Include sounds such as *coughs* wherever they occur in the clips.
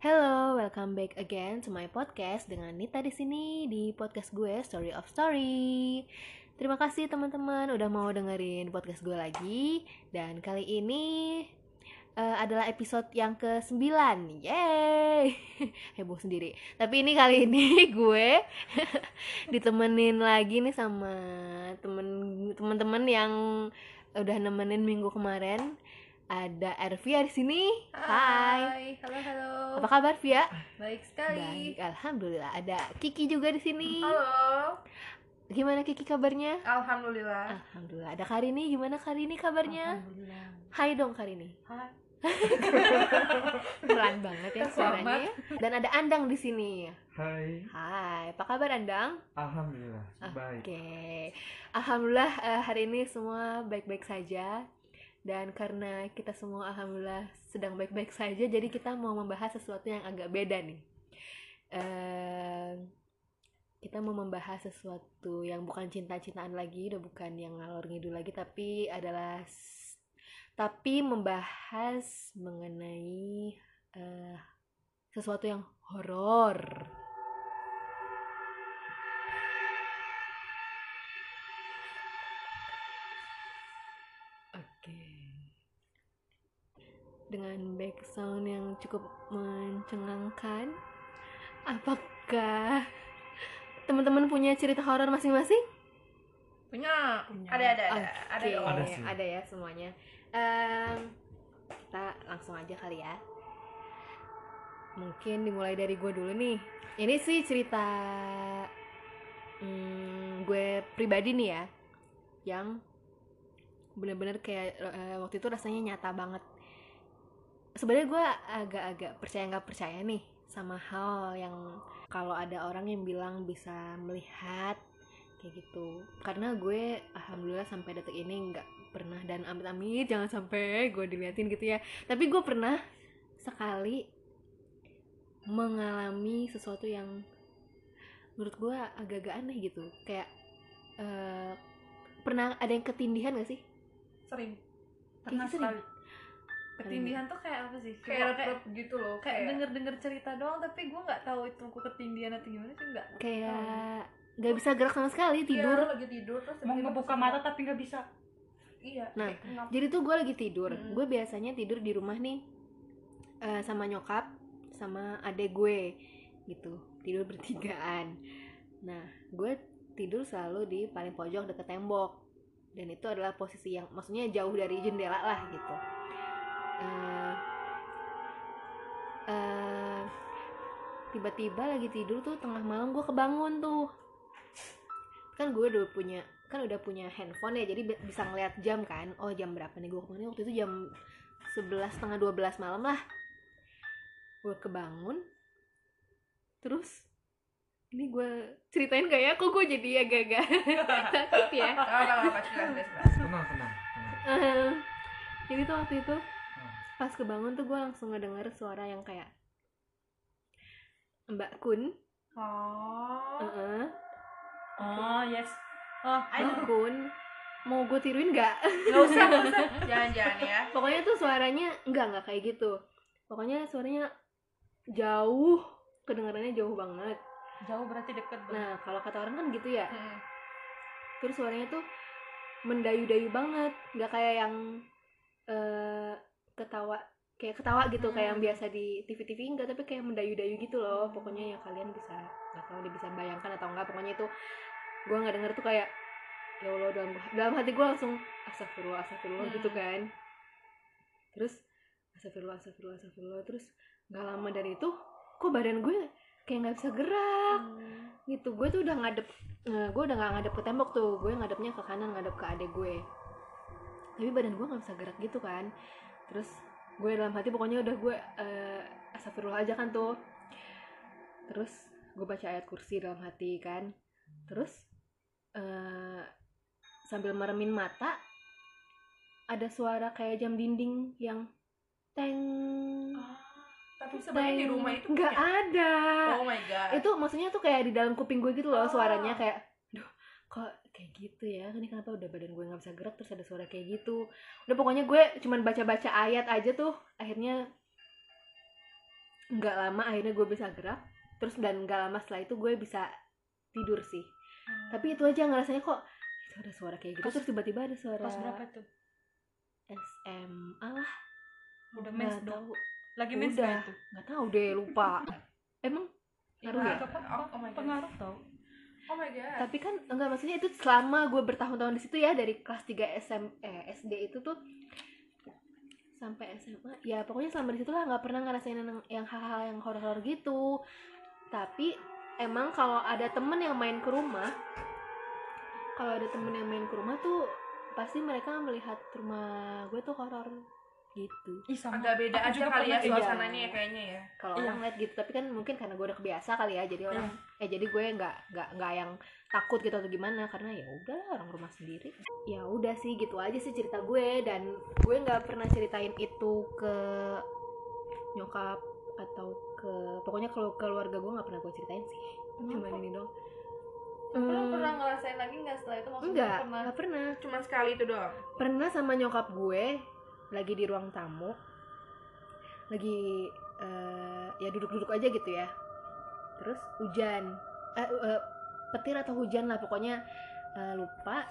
Hello, welcome back again to my podcast dengan Nita di sini di podcast gue Story of Story. Terima kasih teman-teman udah mau dengerin podcast gue lagi dan kali ini uh, adalah episode yang ke-9. Yeay. *laughs* Heboh sendiri. Tapi ini kali ini *laughs* gue *laughs* ditemenin lagi nih sama temen teman-teman yang udah nemenin minggu kemarin ada Ervia di sini. Hai. Hai. Halo, halo. Apa kabar Via? Baik sekali. Baik, alhamdulillah. Ada Kiki juga di sini. Halo. Gimana Kiki kabarnya? Alhamdulillah. Alhamdulillah. Ada Karini, gimana Karini kabarnya? Alhamdulillah. Hai dong Karini. Hai. *laughs* Pelan banget ya suaranya. ya. Dan ada Andang di sini. Hai, Hai, apa kabar Andang? alhamdulillah baik. Oke. Alhamdulillah eh, hari ini semua baik-baik saja. Dan karena kita semua alhamdulillah sedang baik-baik saja, jadi kita mau membahas sesuatu yang agak beda nih. Eh, kita mau membahas sesuatu yang bukan cinta-cintaan lagi, udah bukan yang ngalor ngidul lagi, tapi adalah tapi membahas mengenai eh, sesuatu yang horor. Dengan background yang cukup mencengangkan, apakah teman-teman punya cerita horor masing-masing? Punya. Punya. Ada, ada, ada. Ada dong. Ada sih. ada ya semuanya. Em, kita langsung aja kali ya. Mungkin dimulai dari gue dulu nih. Ini sih cerita hmm, gue pribadi nih ya, yang bener-bener kayak eh, waktu itu rasanya nyata banget. Sebenarnya gue agak-agak percaya nggak percaya nih sama hal yang kalau ada orang yang bilang bisa melihat kayak gitu karena gue alhamdulillah sampai detik ini nggak pernah dan amit-amit jangan sampai gue diliatin gitu ya tapi gue pernah sekali mengalami sesuatu yang menurut gue agak-agak aneh gitu kayak eh, pernah ada yang ketindihan gak sih Sering. Kayak Pernah gitu sering. sekali. Ketindihan tuh kayak apa sih? kayak Kayak, kayak gitu loh kayak kayak denger denger cerita doang tapi gue nggak tahu itu aku ketindihan atau gimana sih nggak kayak nggak bisa gerak sama sekali Iya, tidur. lu lagi tidur terus mau ngebuka mata tapi nggak bisa. Iya Nah, kayak jadi tuh gue lagi tidur. Mm. gue biasanya tidur di rumah nih eh, sama nyokap sama adek gue gitu. Tidur bertigaan. Nah gue tidur selalu di paling pojok deket tembok. Dan itu adalah posisi yang maksudnya jauh dari jendela lah gitu Eh, eh, tiba-tiba lagi tidur tuh tengah malam gue kebangun tuh. Kan gue udah punya kan udah punya handphone ya jadi bi- bisa ngeliat jam kan. Oh jam berapa nih gue kebangun waktu itu jam 11 setengah 12 malam lah. Gue kebangun terus ini gue ceritain gak ya? Kok gue jadi agak-agak *laughs* takut ya? Tenang, tenang, tenang. Eh, jadi tuh waktu itu. Pas kebangun tuh gue langsung ngedenger suara yang kayak Mbak Kun. Oh. Heeh. oh yes. Oh Mbak Kun mau gue tiruin nggak? Nggak usah nggak usah. Jangan jangan ya. Pokoknya tuh suaranya enggak enggak kayak gitu. Pokoknya suaranya jauh kedengarannya jauh banget. Jauh berarti deket banget. Nah kalau kata orang kan gitu ya. Hmm. terus suaranya tuh mendayu-dayu banget. Nggak kayak yang eh ketawa kayak ketawa gitu Hmm. kayak yang biasa di TV-TV enggak tapi kayak mendayu-dayu gitu loh. Pokoknya ya kalian bisa nggak tahu dia bisa bayangkan atau enggak pokoknya itu gue nggak denger tuh kayak ya allah dalam dalam hati gue langsung astagfirullah astagfirullah Hmm. gitu kan. Terus astagfirullah astagfirullah astagfirullah terus nggak lama dari itu kok badan gue kayak nggak bisa gerak gitu. Gue tuh udah ngadep eh, gue udah nggak ngadep ke tembok tuh gue ngadepnya ke kanan ngadep ke adek gue tapi badan gue nggak bisa gerak gitu kan terus gue dalam hati pokoknya udah gue eh, astagfirullah aja kan tuh. Terus gue baca ayat kursi dalam hati kan. Terus eh, sambil meremin mata ada suara kayak jam dinding yang teng. Tapi sebenarnya di rumah itu nggak ada. Oh my god. Itu maksudnya tuh kayak di dalam kuping gue gitu loh Oh. suaranya kayak kok kayak gitu ya ini kenapa udah badan gue nggak bisa gerak terus ada suara kayak gitu udah pokoknya gue cuman baca-baca ayat aja tuh akhirnya nggak lama akhirnya gue bisa gerak terus dan nggak lama setelah itu gue bisa tidur sih tapi itu aja ngerasanya kok itu ada suara kayak gitu Pas- terus tiba-tiba ada suara Kelas berapa tuh? SMA lah Udah Nggak mens dong. tahu Lagi mens Udah. nggak itu? nggak tahu deh lupa *laughs* emang Ngaruh ya? Oh, oh God. pengaruh tau. Oh my god. Tapi kan enggak maksudnya itu selama gue bertahun-tahun di situ ya dari kelas 3 SM eh, SD itu tuh sampai SMA ya pokoknya selama di situ lah nggak pernah ngerasain yang, hal-hal yang horor-horor gitu. Tapi emang kalau ada temen yang main ke rumah kalau ada temen yang main ke rumah tuh pasti mereka melihat rumah gue tuh horor gitu. Ih, sama. agak beda Aku aja kali ya suasananya ya kayaknya ya. Kalau Iya. orang lihat gitu tapi kan mungkin karena gue udah kebiasa kali ya jadi orang eh jadi gue nggak nggak nggak yang takut gitu atau gimana karena ya udah orang rumah sendiri. Ya udah sih gitu aja sih cerita gue dan gue nggak pernah ceritain itu ke nyokap atau ke pokoknya kalau keluarga gue nggak pernah gue ceritain sih. Cuma ini dong Lo Hmm, pernah ngerasain lagi nggak setelah itu? Maksudnya enggak pernah nggak pernah. cuma sekali itu doang? Pernah sama nyokap gue lagi di ruang tamu lagi eh, ya duduk-duduk aja gitu ya. Terus hujan eh, eh, petir atau hujan lah pokoknya eh, lupa.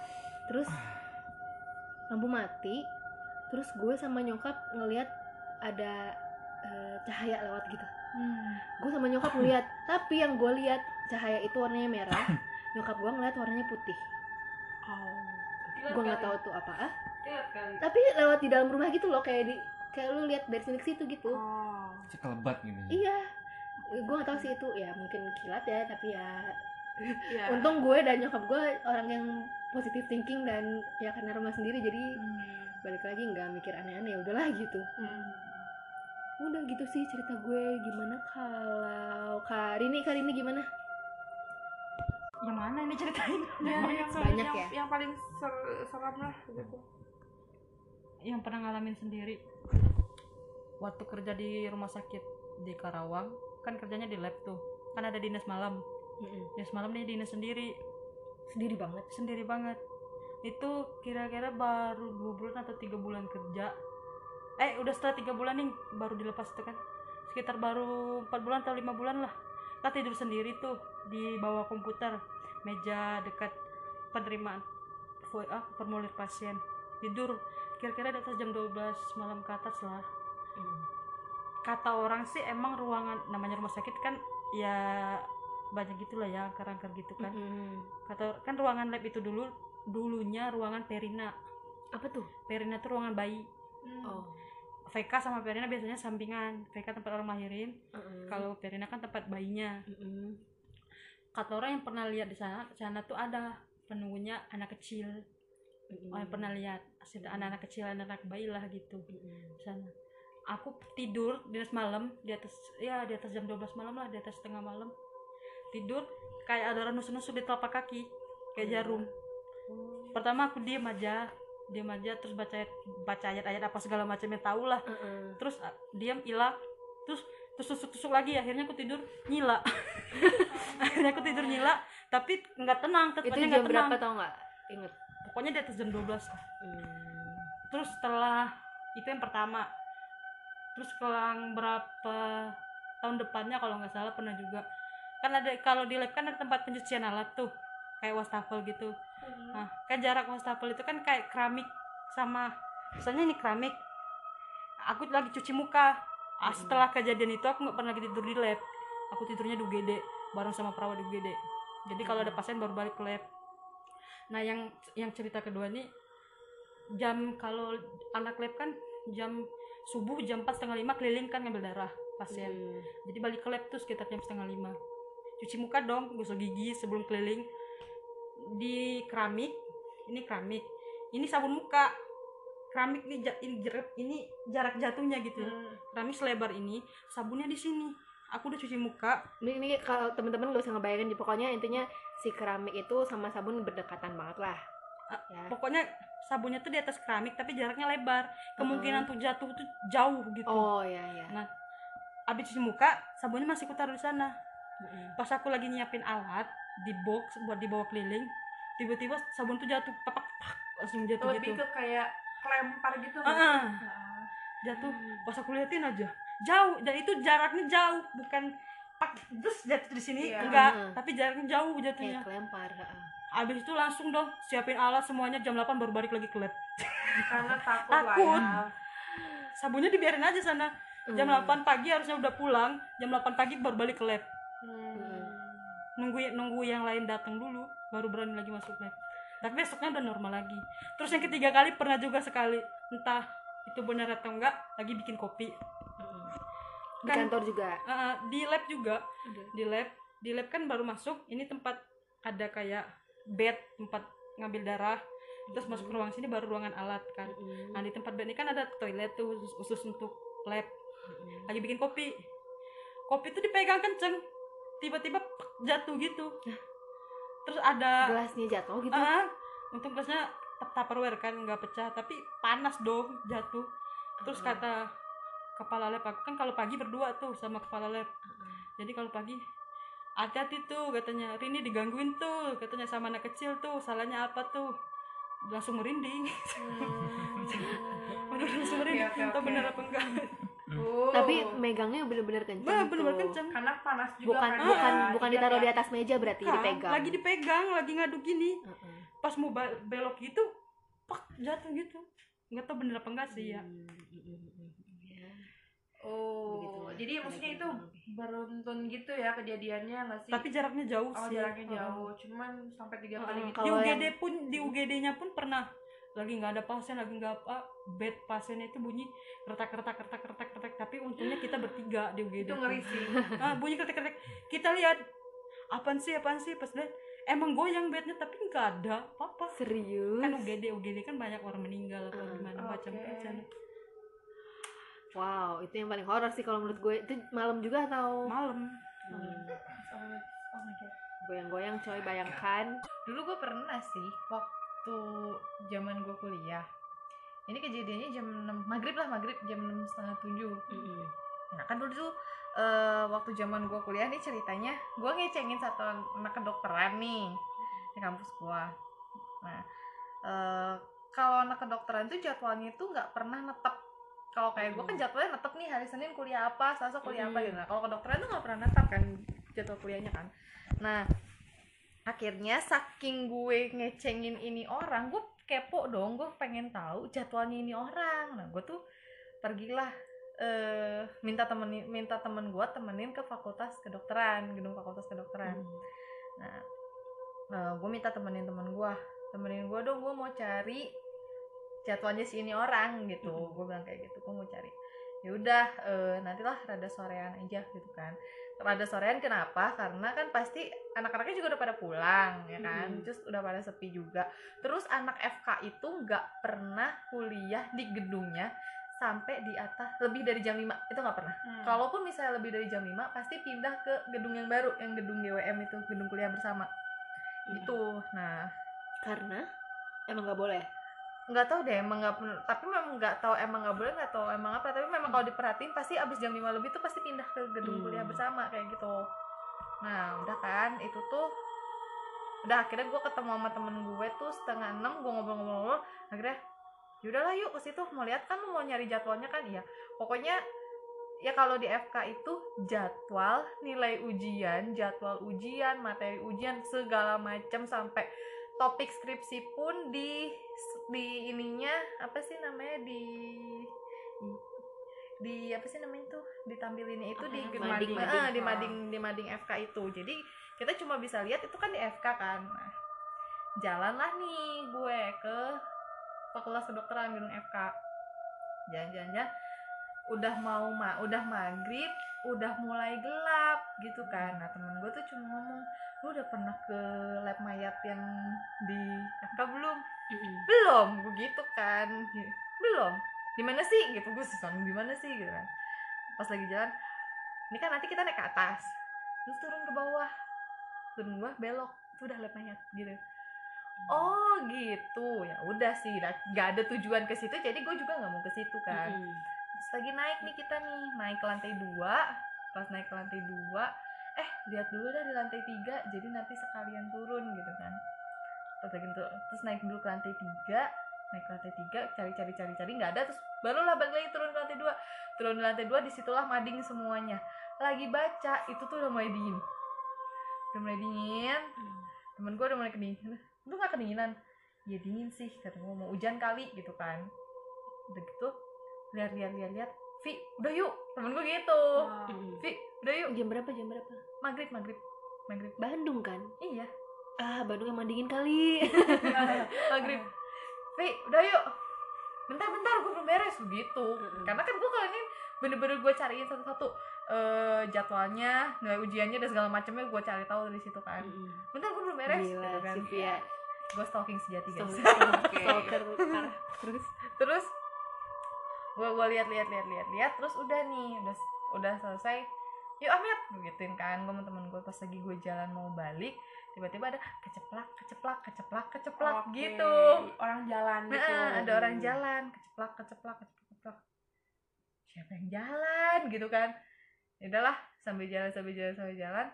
Terus lampu mati. Terus gue sama nyokap ngelihat ada eh, cahaya lewat gitu. Hmm. gue sama nyokap ngeliat tapi yang gue lihat cahaya itu warnanya merah. *coughs* Nyokap gue ngeliat warnanya putih. Gue nggak tahu tuh apa ah. Tapi lewat di dalam rumah gitu loh kayak di kayak lu lihat dari sini ke situ gitu Oh. Sekelebat gitu. iya gue nggak tahu sih itu ya mungkin kilat ya tapi ya Iya. *laughs* untung gue dan nyokap gue orang yang positive thinking dan ya karena rumah sendiri jadi balik lagi nggak mikir aneh-aneh ya udahlah gitu Hmm. udah gitu sih cerita gue gimana kalau Karini Karini gimana Yang mana ini ceritain? Ya, yang, Banyak yang, ya? yang paling ser- seram lah gitu yang pernah ngalamin sendiri. Waktu kerja di rumah sakit di Karawang kan kerjanya di lab tuh. Kan ada dinas malam. Dinas malam nih dinas sendiri. Sendiri banget? Sendiri banget. Itu kira-kira baru dua bulan atau tiga bulan kerja. Eh udah setelah tiga bulan nih baru dilepas itu kan. Sekitar baru empat bulan atau lima bulan lah. Kita tidur sendiri tuh di bawah komputer. Meja dekat penerimaan ah, formulir pasien. Tidur kira-kira di atas jam 12 malam ke atas lah. Kata orang sih emang ruangan namanya rumah sakit kan ya banyak gitulah ya angker-angker gitu kan. Kata kan ruangan lab itu dulu dulunya ruangan perina. Apa tuh? Perina tuh ruangan bayi. Oh. VK sama perina biasanya sampingan. VK tempat orang lahirin. Kalau perina kan tempat bayinya. Kata orang yang pernah lihat di sana di sana tuh ada penunggunya anak kecil orang yang pernah lihat ada anak-anak kecil anak-anak bayi lah gitu. Di sana. Aku tidur di atas malam di atas ya di atas jam 12 malam lah di atas setengah malam. Tidur kayak ada orang nusuk-nusuk di telapak kaki kayak jarum. Pertama aku diem aja diem aja terus baca baca ayat-ayat apa segala macamnya tahu lah. Terus ah, diam hilang terus terus tusuk tusuk lagi. Akhirnya aku tidur nyila. *laughs* Akhirnya aku tidur nyila tapi nggak tenang itu tetapnya jam nggak tenang. berapa tau nggak? Inget pokoknya di atas jam 12 terus setelah itu yang pertama. Terus kelang berapa tahun depannya kalau nggak salah pernah juga. Kan ada kalau di lab kan ada tempat pencucian alat tuh kayak wastafel gitu. Nah kan jarak wastafel itu kan kayak keramik sama misalnya ini keramik. Aku lagi cuci muka. Ah, setelah kejadian itu aku nggak pernah lagi tidur di lab. Aku tidurnya di UGD bareng sama perawat di UGD jadi kalau ada pasien baru balik ke lab nah yang yang cerita kedua nih jam kalau anak lab kan jam subuh jam 4 setengah lima keliling kan ngambil darah pasien. Jadi balik ke lab tuh sekitar jam setengah lima. Cuci muka dong gosok gigi sebelum keliling. Di keramik ini keramik. Ini sabun muka. Keramik ini ini, jarak jatuhnya gitu. Ya. keramik selebar ini sabunnya di sini aku udah cuci muka. Ini, ini kalau teman-teman gak usah ngebayangin pokoknya intinya si keramik itu sama sabun berdekatan banget lah. Ah, ya. pokoknya sabunnya tuh di atas keramik tapi jaraknya lebar. Kemungkinan untuk jatuh tuh jauh gitu. Oh ya ya. Nah, abis cuci muka, sabunnya masih aku taruh di sana. Pas aku lagi nyiapin alat di box buat dibawa keliling, tiba-tiba sabun tuh jatuh, papak, pak, langsung jatuh lebih gitu. ke kayak kelempar gitu. Ah, ah. Nah. jatuh. Pas aku liatin aja, jauh dan itu jaraknya jauh bukan pak terus jatuh di sini Iya. enggak Heeh. tapi jaraknya jauh kayak jatuhnya kelempar heeh. abis itu langsung dong siapin alat semuanya jam 8 baru balik lagi ke lab *laughs* karena takut, Takut. lah ya sabunnya dibiarin aja sana jam Hmm. 8 pagi harusnya udah pulang jam 8 pagi baru balik ke lab Hmm. nunggu nunggu yang lain datang dulu baru berani lagi masuk lab tapi besoknya udah normal lagi terus yang ketiga kali pernah juga sekali entah itu benar atau enggak lagi bikin kopi Di Kan- kantor juga? Eh, di lab juga. Udah. di lab. Di lab kan baru masuk ini tempat ada kayak bed tempat ngambil darah. Terus masuk ke ruang sini baru ruangan alat kan. Mm-mm. nah di tempat bed ini kan ada toilet tuh khusus, khusus untuk lab. Mm-mm. lagi bikin kopi. Kopi tuh dipegang kenceng. Tiba-tiba jatuh gitu. Terus ada gelasnya jatuh gitu? Ah untung gelasnya tupperware kan nggak pecah tapi panas dong jatuh. Terus kata kepala lab. Aku kan kalau pagi berdua tuh sama kepala lab. Jadi kalau pagi hati-hati tuh katanya. Rini digangguin tuh katanya sama anak kecil tuh. Salahnya apa tuh? Langsung merinding. *laughs* Waduh, langsung merinding. Entah oke. bener apa enggak. Oh. tapi megangnya bener-bener kenceng Bah, bener-bener tuh. kenceng. Karena panas juga bukan kan. bukan ya. bukan Ingat ditaruh ya. di atas meja berarti Kan, dipegang. Lagi dipegang lagi ngaduk gini. Heeh. pas mau belok gitu pak jatuh gitu. Nggak tahu bener apa enggak sih ya. Hmm, oh begitulah. jadi maksudnya itu beruntun gitu ya kejadiannya nggak sih? Tapi jaraknya jauh oh sih. jaraknya jauh. Cuman sampai tiga kali gitu. Di UGD yang- pun di UGD-nya pun pernah. Lagi nggak ada pasien lagi nggak apa bed pasiennya itu bunyi kertak kertak kertak. Kertak kertak tapi untungnya kita bertiga di UGD itu ngeri sih. *laughs* Ah, bunyi kertak kertak kita lihat apaan sih apaan sih? Pas lihat emang goyang bednya tapi nggak ada apa-apa. Serius? Kan UGD UGD kan banyak orang meninggal atau Ah, gimana macam-macam wow itu yang paling horor sih kalau menurut gue. Itu malam juga atau? Malam. Hmm. oh my god. Goyang-goyang coy bayangkan. Dulu gue pernah sih waktu zaman gue kuliah. Ini kejadiannya jam 6 maghrib lah maghrib jam 6 setengah tujuh. Mm-mm. nah kan dulu tuh eh, waktu zaman gue kuliah nih ceritanya gue ngecengin satu anak kedokteran nih di kampus gue. Nah eh, kalau anak kedokteran tuh jadwalnya tuh nggak pernah netep kalau kayak gue kan jadwalnya netep nih hari senin kuliah apa selasa kuliah apa Hmm. gitu. Nah kalau kedokteran tuh nggak pernah netep kan jadwal kuliahnya kan. Nah akhirnya saking gue ngecengin ini orang gue kepo dong gue pengen tahu jadwalnya ini orang. Nah gue tuh pergilah eh minta temenin minta temen gue temenin ke fakultas kedokteran gedung fakultas kedokteran. Nah gue minta temenin temen gue temenin gue dong gue mau cari jadwalnya si ini orang gitu. Mm. gue bilang kayak gitu gue mau cari. Ya udah eh, nantilah rada sorean aja gitu kan. Rada sorean kenapa? Karena kan pasti anak-anaknya juga udah pada pulang ya kan? Mm. terus udah pada sepi juga. Terus anak FK itu nggak pernah kuliah di gedungnya sampai di atas lebih dari jam 5 itu nggak pernah. Hmm. kalaupun misalnya lebih dari jam 5 pasti pindah ke gedung yang baru yang gedung GWM itu gedung kuliah bersama. Hmm. gitu. Nah. Karena emang nggak boleh nggak tahu deh emang nggak tapi memang nggak tahu emang nggak boleh nggak tahu emang apa tapi memang kalau diperhatiin pasti abis jam 5 lebih tuh pasti pindah ke gedung Hmm. kuliah bersama kayak gitu. Nah udah kan itu tuh udah akhirnya gue ketemu sama temen gue tuh setengah enam gue ngobrol-ngobrol akhirnya yaudahlah yuk ke situ mau lihat kan lu mau nyari jadwalnya kan? Iya. Pokoknya ya kalau di FK itu jadwal nilai ujian jadwal ujian materi ujian segala macam sampai topik skripsi pun di di ininya apa sih namanya di di apa sih namanya tuh ditampilin itu di Apa? mading, Mading, eh, mading. di mading di mading FK itu jadi kita cuma bisa lihat itu kan di FK kan nah, jalanlah nih gue ke fakultas kedokteran gedung FK jalan-jalan udah mau ma udah maghrib udah mulai gelap gitu kan nah temen gue tuh cuma ngomong lu udah pernah ke lab mayat yang di FK belum? Belum begitu kan. Belum. Di mana sih? Gitu gue sesuatu di mana sih? Gitu kan. Pas lagi jalan ini kan nanti kita naik ke atas. Terus turun ke bawah. Turun ke bawah belok. Itu udah lab mayat gitu. Oh gitu. Ya udah sih nggak ada tujuan ke situ jadi gue juga nggak mau ke situ kan. Terus lagi naik nih kita nih naik ke lantai dua. Pas naik ke lantai dua eh lihat dulu dah di lantai tiga jadi nanti sekalian turun gitu kan. Terus lagi tuh terus naik dulu ke lantai tiga naik ke lantai tiga cari cari cari cari nggak ada. Terus barulah balik lagi turun ke lantai dua. Turun di lantai dua di situlah mading semuanya. Lagi baca itu tuh udah mulai dingin udah mulai dingin. Temen gue udah mulai kedinginan lu gak kedinginan? Ya dingin sih kata gue mau hujan kali gitu kan. Udah gitu lihat lihat lihat lihat Vi udah yuk. Temen gue gitu. Mm. Vi udah yuk. Jam berapa jam berapa? Maghrib maghrib maghrib. Bandung kan? Iya. Ah Bandung emang dingin kali. *laughs* Maghrib. Vi udah yuk. Bentar bentar gue belum beres. Begitu. Mm-mm. karena kan gue kali ini bener-bener gue cariin satu-satu eh, jadwalnya nilai ujiannya dan segala macamnya gue cari tahu dari situ kan. Mm. bentar gue belum beres. Gila gitu kan. gue stalking sejati guys. Stalker. *laughs* Stalker. Parah. terus? Terus gue gue lihat lihat lihat lihat lihat terus udah nih udah udah selesai. Yuk Ahmed gituin kan gue sama temen gue pas lagi gue jalan mau balik tiba-tiba ada keceplak keceplak keceplak keceplak Oke. gitu. Orang jalan nah, gitu ada orang jalan keceplak keceplak keceplak keceplak. Siapa yang jalan gitu kan. Ya udahlah sambil jalan sambil jalan sambil jalan.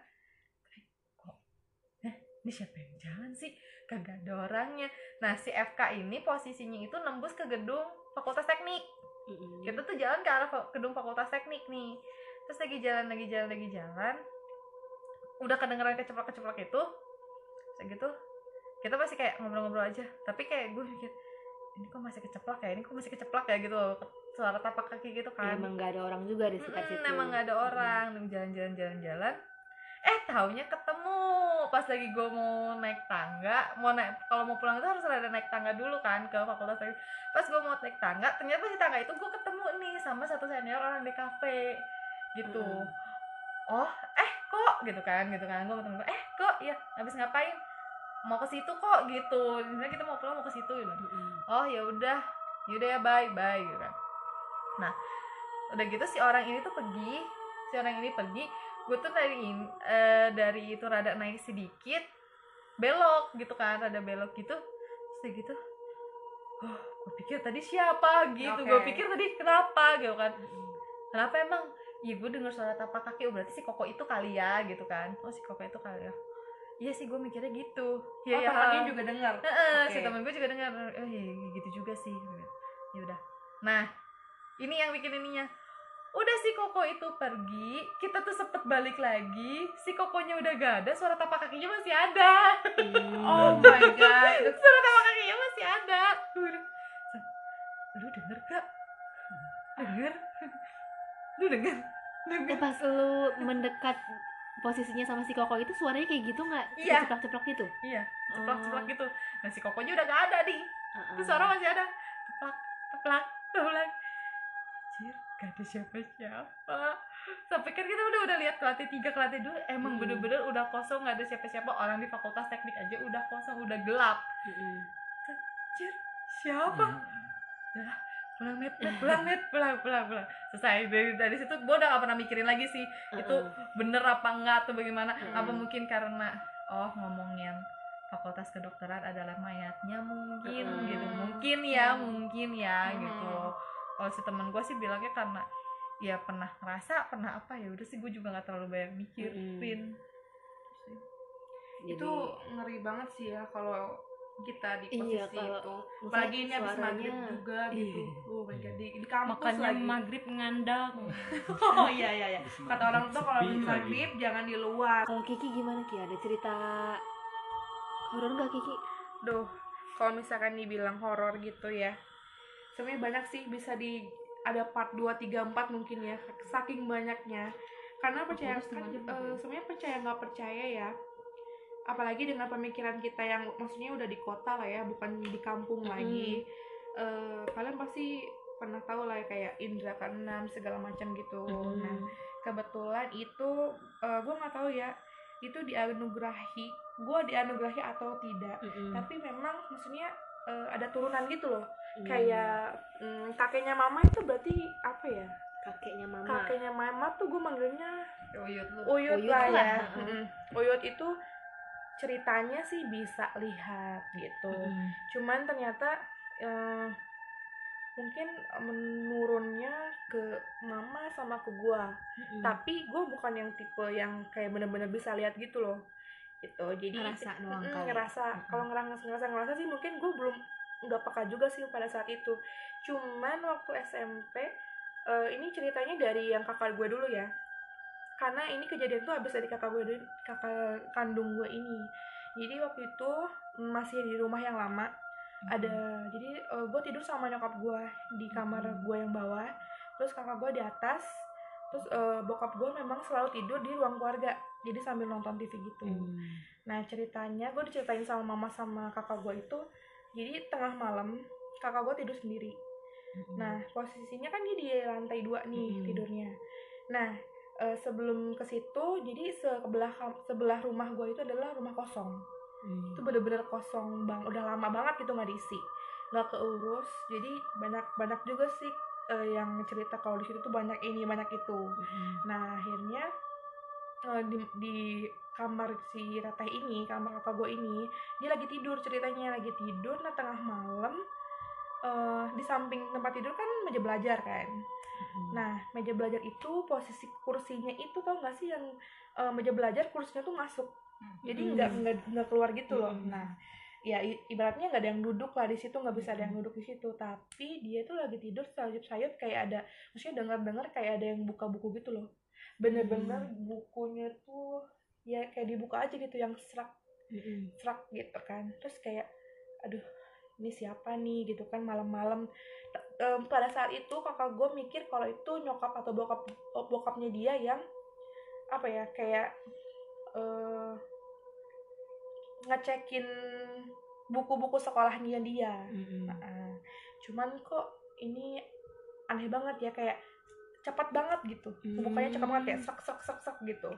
Kok eh ini siapa yang jalan sih? Kagak ada orangnya. Nah si FK ini posisinya itu nembus ke gedung fakultas teknik Mm-mm. kita tuh jalan ke arah gedung fakultas teknik nih. Terus lagi jalan lagi jalan lagi jalan. Udah kedengeran keceplak keceplak itu. Terus gitu kita masih kayak ngobrol-ngobrol aja. Tapi kayak gue mikir ini kok masih keceplak ya? Ini kok masih keceplak ya? Gitu loh. Suara tapak kaki gitu kan. Emang gak ada orang juga di sekitar Mm-mm, situ. emang gak ada orang. Jalan-jalan jalan-jalan eh taunya ketemu pas lagi gue mau naik tangga mau naik kalau mau pulang itu harus ada naik tangga dulu kan ke fakultas teknik. Pas gue mau naik tangga ternyata di tangga itu gue ketemu nih sama satu senior orang di kafe gitu. Mm. oh eh kok? Gitu kan gitu kan. Gue gue eh kok? Ya habis ngapain? Mau ke situ kok gitu. Misalnya kita mau pulang mau ke situ gitu. Mm-mm. oh ya udah. Yaudah ya bye bye gitu kan. Nah udah gitu si orang ini tuh pergi si orang ini pergi gue tuh dari in- eh, dari itu rada naik sedikit belok gitu kan rada belok gitu. Terus udah gitu oh gue pikir tadi siapa? Gitu gue Oke. pikir tadi kenapa gitu kan. Kenapa emang? Iya gue denger suara tapak kaki oh berarti si koko itu kali ya gitu kan. Oh si koko itu kali ya. Iya sih gue mikirnya gitu. Oh Iya, iya. tapaknya juga dengar Heeh, si Oke. temen gue juga dengar oh iya, gitu juga sih. Ya udah nah ini yang bikin ininya udah si koko itu pergi kita tuh sempet balik lagi si kokonya udah gak ada suara tapak kakinya masih ada Mm. *laughs* oh my god suara tapak kakinya masih ada lu denger gak denger lu denger Eh, denger pas lu mendekat posisinya sama si Koko itu suaranya kayak gitu nggak? Iya. Ceplak-ceplak gitu? iya ceplak ceplak Oh. gitu nah si kokonya udah gak ada nih Heeh. Terus suara masih ada Teplak, teplak, teplak Anjir, gak ada siapa-siapa Sampai kan kita udah udah lihat ke lantai 3, ke lantai 2 Emang Hmm. bener-bener udah kosong, gak ada siapa-siapa Orang di fakultas teknik aja udah kosong, udah gelap. Anjir, siapa? Udah, pulang net, pulang net, pulang, pulang, pulang Selesai, dari, dari situ gue udah gak pernah mikirin lagi sih Itu Heeh. bener apa enggak atau bagaimana Hmm. Apa mungkin karena Oh ngomongin fakultas kedokteran adalah mayatnya mungkin Hmm. gitu mungkin ya Hmm. mungkin ya Hmm. gitu kalau si temen gue sih bilangnya karena ya pernah ngerasa pernah apa ya udah sih gue juga nggak terlalu banyak mikirin Jadi, itu ngeri banget sih ya kalau kita di posisi Iya, itu apalagi ini habis maghrib juga gitu Iya. oh my god di, di kampus makanya lagi maghrib ngandang *laughs* oh iya iya iya kata orang tuh kalau habis lagi. maghrib jangan di luar Kalau Kiki gimana Ki? Ada cerita horor nggak Kiki? Duh, kalau misalkan dibilang horor gitu ya. Sebenarnya banyak sih bisa di ada part 2 3 4 mungkin ya. Saking banyaknya. Karena percaya kan eh, sebenarnya percaya nggak percaya ya. Apalagi dengan pemikiran kita yang maksudnya udah di kota lah ya, bukan di kampung Mm-mm. lagi. Eh, kalian pasti pernah tahu lah ya, kayak indra keenam segala macam gitu. Mm-mm. Nah, kebetulan itu gue nggak tahu ya itu dianugerahi gue dianugerahi atau tidak Mm-mm. tapi memang maksudnya eh, ada turunan gitu loh Mm. kayak mm, kakeknya mama itu berarti apa ya kakeknya mama. kakeknya mama tuh gue manggilnya uyut lu uyut, Uyut lah ya heeh. Mm-mm. uyut itu ceritanya sih bisa lihat gitu Mm-mm. cuman ternyata eh, mungkin menurunnya ke mama sama ke gua Mm-mm. tapi gue bukan yang tipe yang kayak bener-bener bisa lihat gitu loh gitu jadi Ngerasa doang kali. ngerasa kalau ngerasa ngerasa ngerasa sih mungkin gue belum nggak peka juga sih pada saat itu. Cuman waktu SMP eh, ini ceritanya dari yang kakak gue dulu ya. Karena ini kejadian tuh habis dari kakak gue dulu- kakak kandung gue ini. Jadi waktu itu masih di rumah yang lama ada jadi eh, gue tidur sama nyokap gue di kamar gue yang bawah. Terus kakak gue di atas terus eh, bokap gue memang selalu tidur di ruang keluarga jadi sambil nonton TV gitu. Hmm. nah ceritanya gue diceritain sama mama sama kakak gue itu jadi tengah malam kakak gue tidur sendiri nah posisinya kan dia di lantai dua nih Mm. tidurnya nah eh, sebelum ke situ jadi sebelah sebelah rumah gue itu adalah rumah kosong Hmm. itu bener-bener kosong bang udah lama banget gitu nggak diisi nggak keurus jadi banyak banyak juga sih eh, yang cerita kalau di situ tuh banyak ini banyak itu Hmm. nah akhirnya eh, di, di kamar si Rateh ini kamar kakak gue ini dia lagi tidur ceritanya lagi tidur nah tengah malam eh, di samping tempat tidur kan meja belajar kan Hmm. Nah, meja belajar itu posisi kursinya itu tau gak sih yang eh, meja belajar kursinya tuh masuk. Jadi Hmm. nggak nggak nggak keluar gitu loh. Hmm. Nah, ya ibaratnya nggak ada yang duduk lah di situ nggak bisa ada yang duduk di situ. Tapi dia tuh lagi tidur sayup-sayup kayak ada, maksudnya dengar-dengar kayak ada yang buka buku gitu loh. Bener-bener bukunya tuh ya kayak dibuka aja gitu yang serak Hmm. serak gitu kan. Terus kayak, aduh ini siapa nih gitu kan malam-malam em, pada saat itu kakak gue mikir kalau itu nyokap atau bokap bokapnya dia yang apa ya kayak eh ngecekin buku-buku sekolahnya dia Hmm. Nah, cuman kok ini aneh banget ya kayak cepat banget gitu. Bukanya cepat banget kayak sak sak sak sak gitu.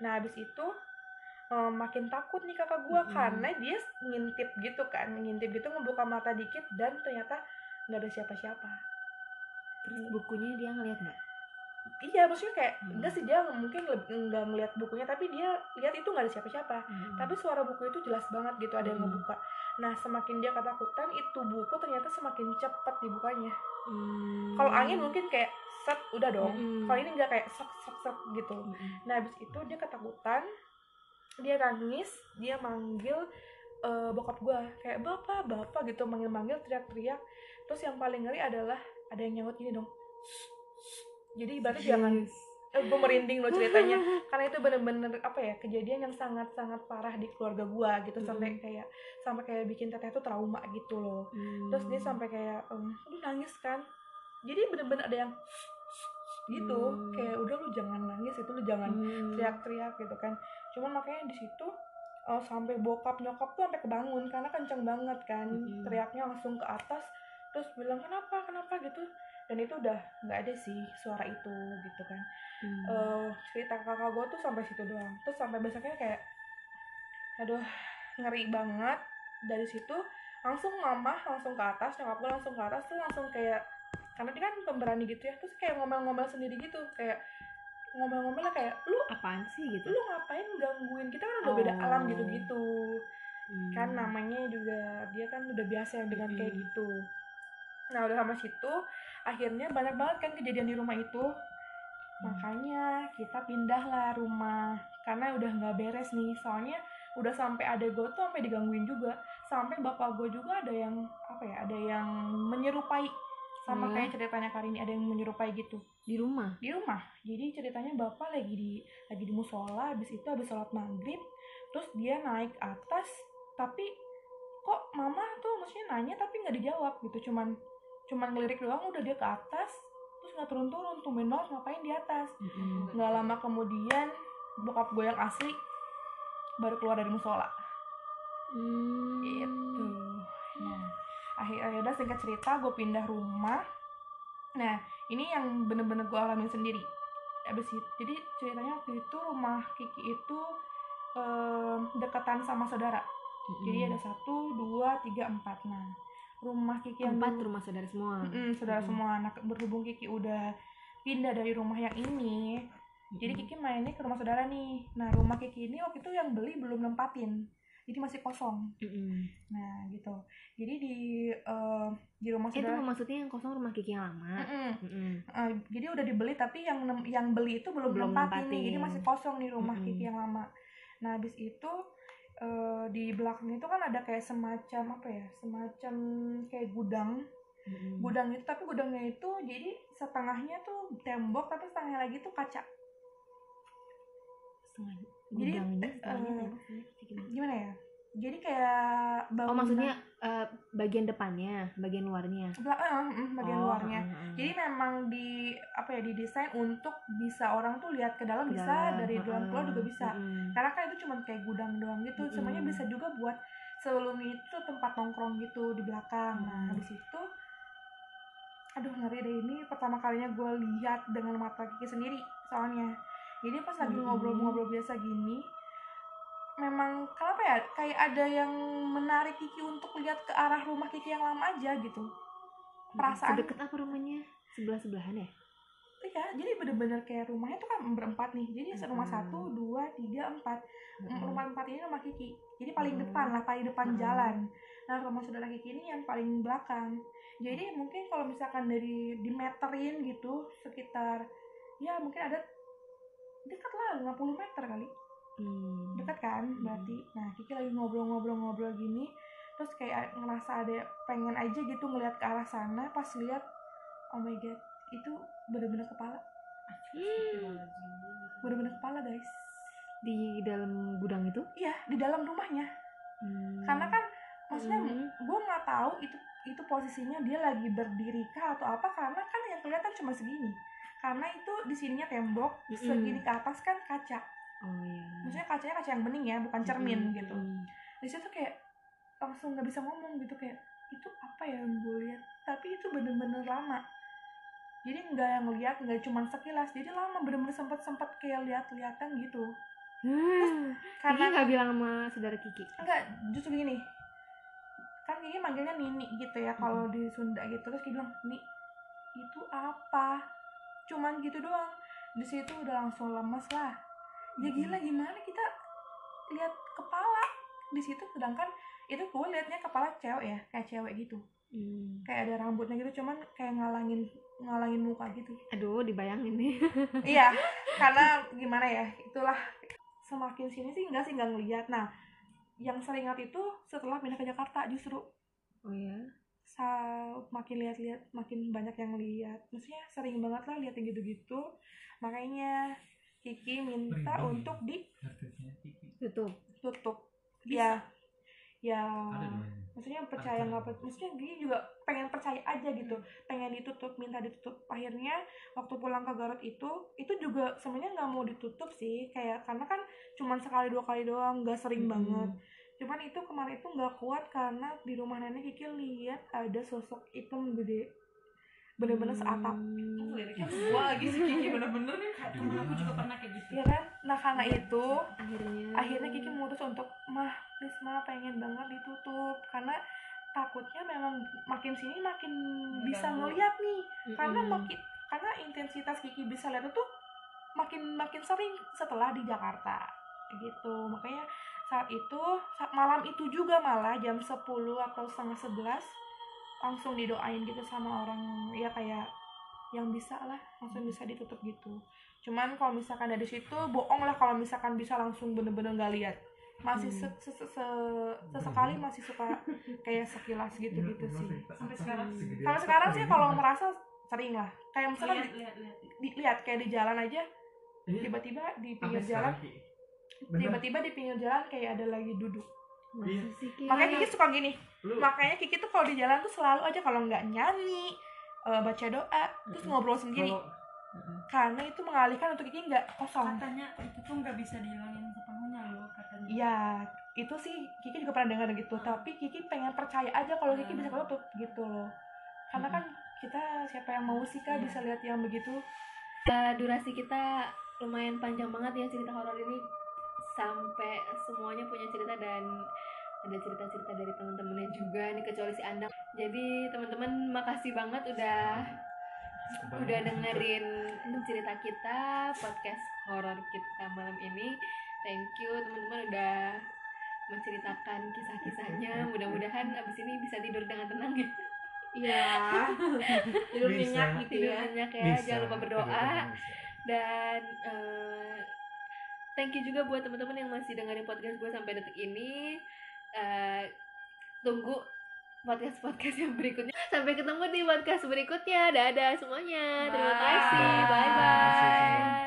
Nah habis itu eh, makin takut nih kakak gua Mm-mm. karena dia ngintip gitu kan. Ngintip gitu ngebuka mata dikit dan ternyata nggak ada siapa-siapa. Terus bukunya dia ngeliat nggak? Iya maksudnya kayak Hmm. enggak sih dia mungkin leb- nggak ngeliat bukunya tapi dia lihat itu nggak ada siapa-siapa Hmm. tapi suara buku itu jelas banget gitu ada yang Mm. ngebuka nah semakin dia ketakutan itu buku ternyata semakin cepat dibukanya Hmm. kalau angin mungkin kayak set udah dong Mm-mm. kalau ini nggak kayak sek sek sek gitu Hmm. nah habis itu dia ketakutan dia nangis dia manggil eh, bokap gua kayak bapak bapak gitu manggil manggil teriak-teriak terus yang paling ngeri adalah ada yang nyaut gini dong jadi ibaratnya jangan Yes. eh, gue merinding loh ceritanya karena itu bener-bener apa ya kejadian yang sangat-sangat parah di keluarga gua gitu sampai Mm. kayak sampai kayak bikin teteh tuh trauma gitu loh Hmm. terus dia sampai kayak em, lu nangis kan jadi bener-bener ada yang gitu Hmm. kayak udah lu jangan nangis itu lu jangan Hmm. teriak-teriak gitu kan cuman makanya di situ eh, sampai bokap nyokap tuh sampai kebangun karena kenceng banget kan Mm-mm. teriaknya langsung ke atas terus bilang kenapa kenapa gitu dan itu udah nggak ada sih suara itu gitu kan Hmm. eh cerita kakak gue tuh sampai situ doang terus sampai besoknya kayak aduh ngeri banget dari situ langsung mama langsung ke atas nyokap gue langsung ke atas tuh langsung kayak karena dia kan pemberani gitu ya terus kayak ngomel-ngomel sendiri gitu kayak ngomel-ngomel kayak lu apaan sih gitu? lu ngapain gangguin kita kan udah beda Oh. alam gitu gitu Hmm. kan namanya juga dia kan udah biasa dengan kayak Mm-mm. gitu nah udah sama situ akhirnya banyak banget kan kejadian di rumah itu. Makanya kita pindah lah rumah karena udah nggak beres nih. Soalnya udah sampai ada gue tuh sampai digangguin juga. Sampai bapak gue juga ada yang apa ya ada yang menyerupai. Sama Hmm. kayak ceritanya kali ini ada yang menyerupai gitu. Di rumah. di rumah. Jadi ceritanya bapak lagi di lagi di musola habis itu habis sholat maghrib terus dia naik atas tapi kok mama tuh maksudnya nanya tapi nggak dijawab gitu. Cuman cuman ngelirik doang udah dia ke atas terus nggak turun turun tumben banget ngapain di atas? Hmm. nggak lama kemudian bokap gue yang asli baru keluar dari musola. Hmm. itu nah akhir akhirnya singkat cerita gue pindah rumah. Nah ini yang bener-bener gue alamin sendiri. Abis itu jadi ceritanya waktu itu rumah Kiki itu em, dekatan sama saudara. Hmm. jadi ada satu dua tiga empat. Nah rumah Kiki yang empat dulu- rumah saudara semua. Mm-mm, saudara Mm-mm. semua anak berhubung Kiki udah pindah dari rumah yang ini jadi Hmm. Kiki mainnya ke rumah saudara nih nah rumah Kiki ini waktu itu yang beli belum nempatin jadi masih kosong Mm-mm. Nah gitu. Jadi di eh, di rumah Itu saudara. maksudnya yang kosong rumah Kiki yang lama. Mm-mm. Mm-mm. Eh, jadi udah dibeli tapi yang yang beli itu belum, Belum nempatin nih. nempatin. Jadi masih kosong nih rumah Mm-mm. Kiki yang lama. Nah habis itu eh, di belakang itu kan ada kayak semacam apa ya? Semacam kayak gudang. Mm-mm. gudang itu tapi gudangnya itu jadi setengahnya tuh tembok tapi setengahnya lagi tuh kaca setengah Jadi, gimana? gimana ya jadi kayak oh bangunan- maksudnya eh, bagian depannya bagian luarnya? Bela- eh, mm, bagian Oh, luarnya. eh, eh. jadi memang di apa ya didesain untuk bisa orang tuh lihat ke dalam Ke bisa dalam, dari eh, dalam keluar juga eh, bisa mm-mm. karena kan itu cuma kayak gudang doang gitu. Semuanya Mm-mm. bisa juga buat sebelum itu tempat nongkrong gitu di belakang. Nah habis itu aduh ngeri deh ini pertama kalinya gue lihat dengan mata kiki sendiri soalnya. Jadi pas lagi ngobrol-ngobrol biasa gini memang kenapa ya kayak ada yang menarik Kiki untuk lihat ke arah rumah Kiki yang lama aja gitu. Perasaan. sedekat apa rumahnya? Sebelah sebelahan ya? Iya jadi bener-bener kayak rumahnya tuh kan berempat nih. Jadi rumah Hmm. satu dua tiga empat. Mm-mm. rumah empat ini rumah Kiki. Jadi paling Hmm. depan lah paling depan Hmm. jalan. Nah rumah saudara Kiki ini yang paling belakang. Jadi mungkin kalau misalkan dari dimeterin gitu sekitar ya mungkin ada dekat lah 50 meter kali Hmm. dekat kan berarti. Nah Kiki lagi ngobrol-ngobrol-ngobrol gini terus kayak ngerasa ada pengen aja gitu ngeliat ke arah sana pas lihat oh my god itu bener-bener kepala. Bener-bener kepala guys. Di dalam gudang itu? Iya di dalam rumahnya. Hmm. karena kan maksudnya Hmm. gue nggak tahu itu itu posisinya dia lagi berdiri kah atau apa karena kan yang kelihatan cuma segini. Karena itu di sininya tembok Mm-mm. segini ke atas kan kaca oh iya. Maksudnya kacanya kaca yang bening ya bukan cermin Mm-mm. gitu. Di situ kayak langsung nggak bisa ngomong gitu kayak itu apa ya yang gue lihat? Tapi itu bener-bener lama. Jadi nggak yang lihat nggak cuma sekilas. Jadi lama bener-bener sempat sempat kayak lihat-lihatan gitu. Hmm. Karena nggak bilang sama saudara Kiki? Enggak justru gini. Kan Kiki manggilnya Nini gitu ya kalau di Sunda gitu. Terus Kiki bilang Ni itu apa? Cuman gitu doang. Di situ udah langsung lemes lah ya gila gimana kita lihat kepala di situ sedangkan itu gue liatnya kepala cewek ya kayak cewek gitu. Hmm. kayak ada rambutnya gitu cuman kayak ngalangin ngalangin muka gitu. Aduh dibayangin nih. *laughs* Iya karena gimana ya itulah semakin sini sih enggak sih nggak ngeliat. Nah yang sering ingat itu setelah pindah ke Jakarta justru. Oh ya sa makin lihat-lihat makin banyak yang lihat maksudnya sering banget lah lihat yang gitu-gitu. Makanya Kiki minta Merinding. untuk Kiki. tutup. Ditutup Bisa. ya. Ya. Maksudnya percaya nggak per- maksudnya dia juga pengen percaya aja gitu. Pengen ditutup minta ditutup. Akhirnya waktu pulang ke Garut itu itu juga sebenarnya nggak mau ditutup sih. Kayak karena kan cuman sekali dua kali doang. Nggak sering Hmm. banget. Cuman itu kemarin itu nggak kuat karena di rumah nenek Kiki lihat ada sosok hitam gede bener-bener seatap. Hmm. liriknya gua lagi sih Kiki? Bener-bener nih temen aku juga pernah kayak gitu. Ya kan? Nah karena itu akhirnya? akhirnya Kiki memutus untuk mah please mah pengen banget ditutup. Karena takutnya memang makin sini makin bisa Mengganggu. ngeliat nih. Mm-mm. karena makin karena intensitas Kiki bisa lihat itu makin makin sering setelah di Jakarta. Gitu. Makanya saat itu saat malam itu juga malah jam 10 atau setengah 11 langsung didoain gitu sama orang ya kayak yang bisa lah langsung bisa ditutup gitu. Cuman kalau misalkan dari situ bohong lah kalau misalkan bisa langsung bener-bener nggak lihat. Masih se- se- se- se- sesekali masih suka kayak sekilas gitu gitu sih. Sampai sekarang. sampai sekarang sih kalau merasa sering lah. Kayak misalnya lihat lihat lihat. di- lihat kayak di jalan aja tiba-tiba di pinggir jalan tiba-tiba di pinggir jalan kayak ada lagi duduk Iya. makanya Kiki suka gini. Lu. Makanya Kiki tuh kalau di jalan tuh selalu aja kalau nggak nyanyi eh, baca doa terus ngobrol sendiri. Kalau karena itu mengalihkan untuk Kiki nggak kosong. Katanya itu tuh nggak bisa dihilangin sepenuhnya loh katanya. Iya, itu sih Kiki juga pernah dengar gitu. Tapi Kiki pengen percaya aja kalau Kiki bisa ketutup gitu loh. Karena kan kita siapa yang mau sih kak Iya. bisa lihat yang begitu? Eh, durasi kita lumayan panjang banget ya cerita horor ini sampai semuanya punya cerita dan ada cerita-cerita dari teman-temannya juga nih kecuali si Andang. Jadi teman-teman makasih banget udah udah dengerin cerita kita podcast horor kita malam ini. Thank you teman-teman udah menceritakan kisah-kisahnya. Mudah-mudahan abis ini bisa tidur dengan tenang ya. Iya. *laughs* Tidur Bisa. minyak gitu Tidur ya. nyenyak ya. bisa, Jangan lupa berdoa. dan eh, thank you juga buat teman-teman yang masih dengerin podcast gue sampai detik ini. Eh, tunggu podcast podcast yang berikutnya. Sampai ketemu di podcast berikutnya. Dadah semuanya. Terima Bye. kasih. Bye bye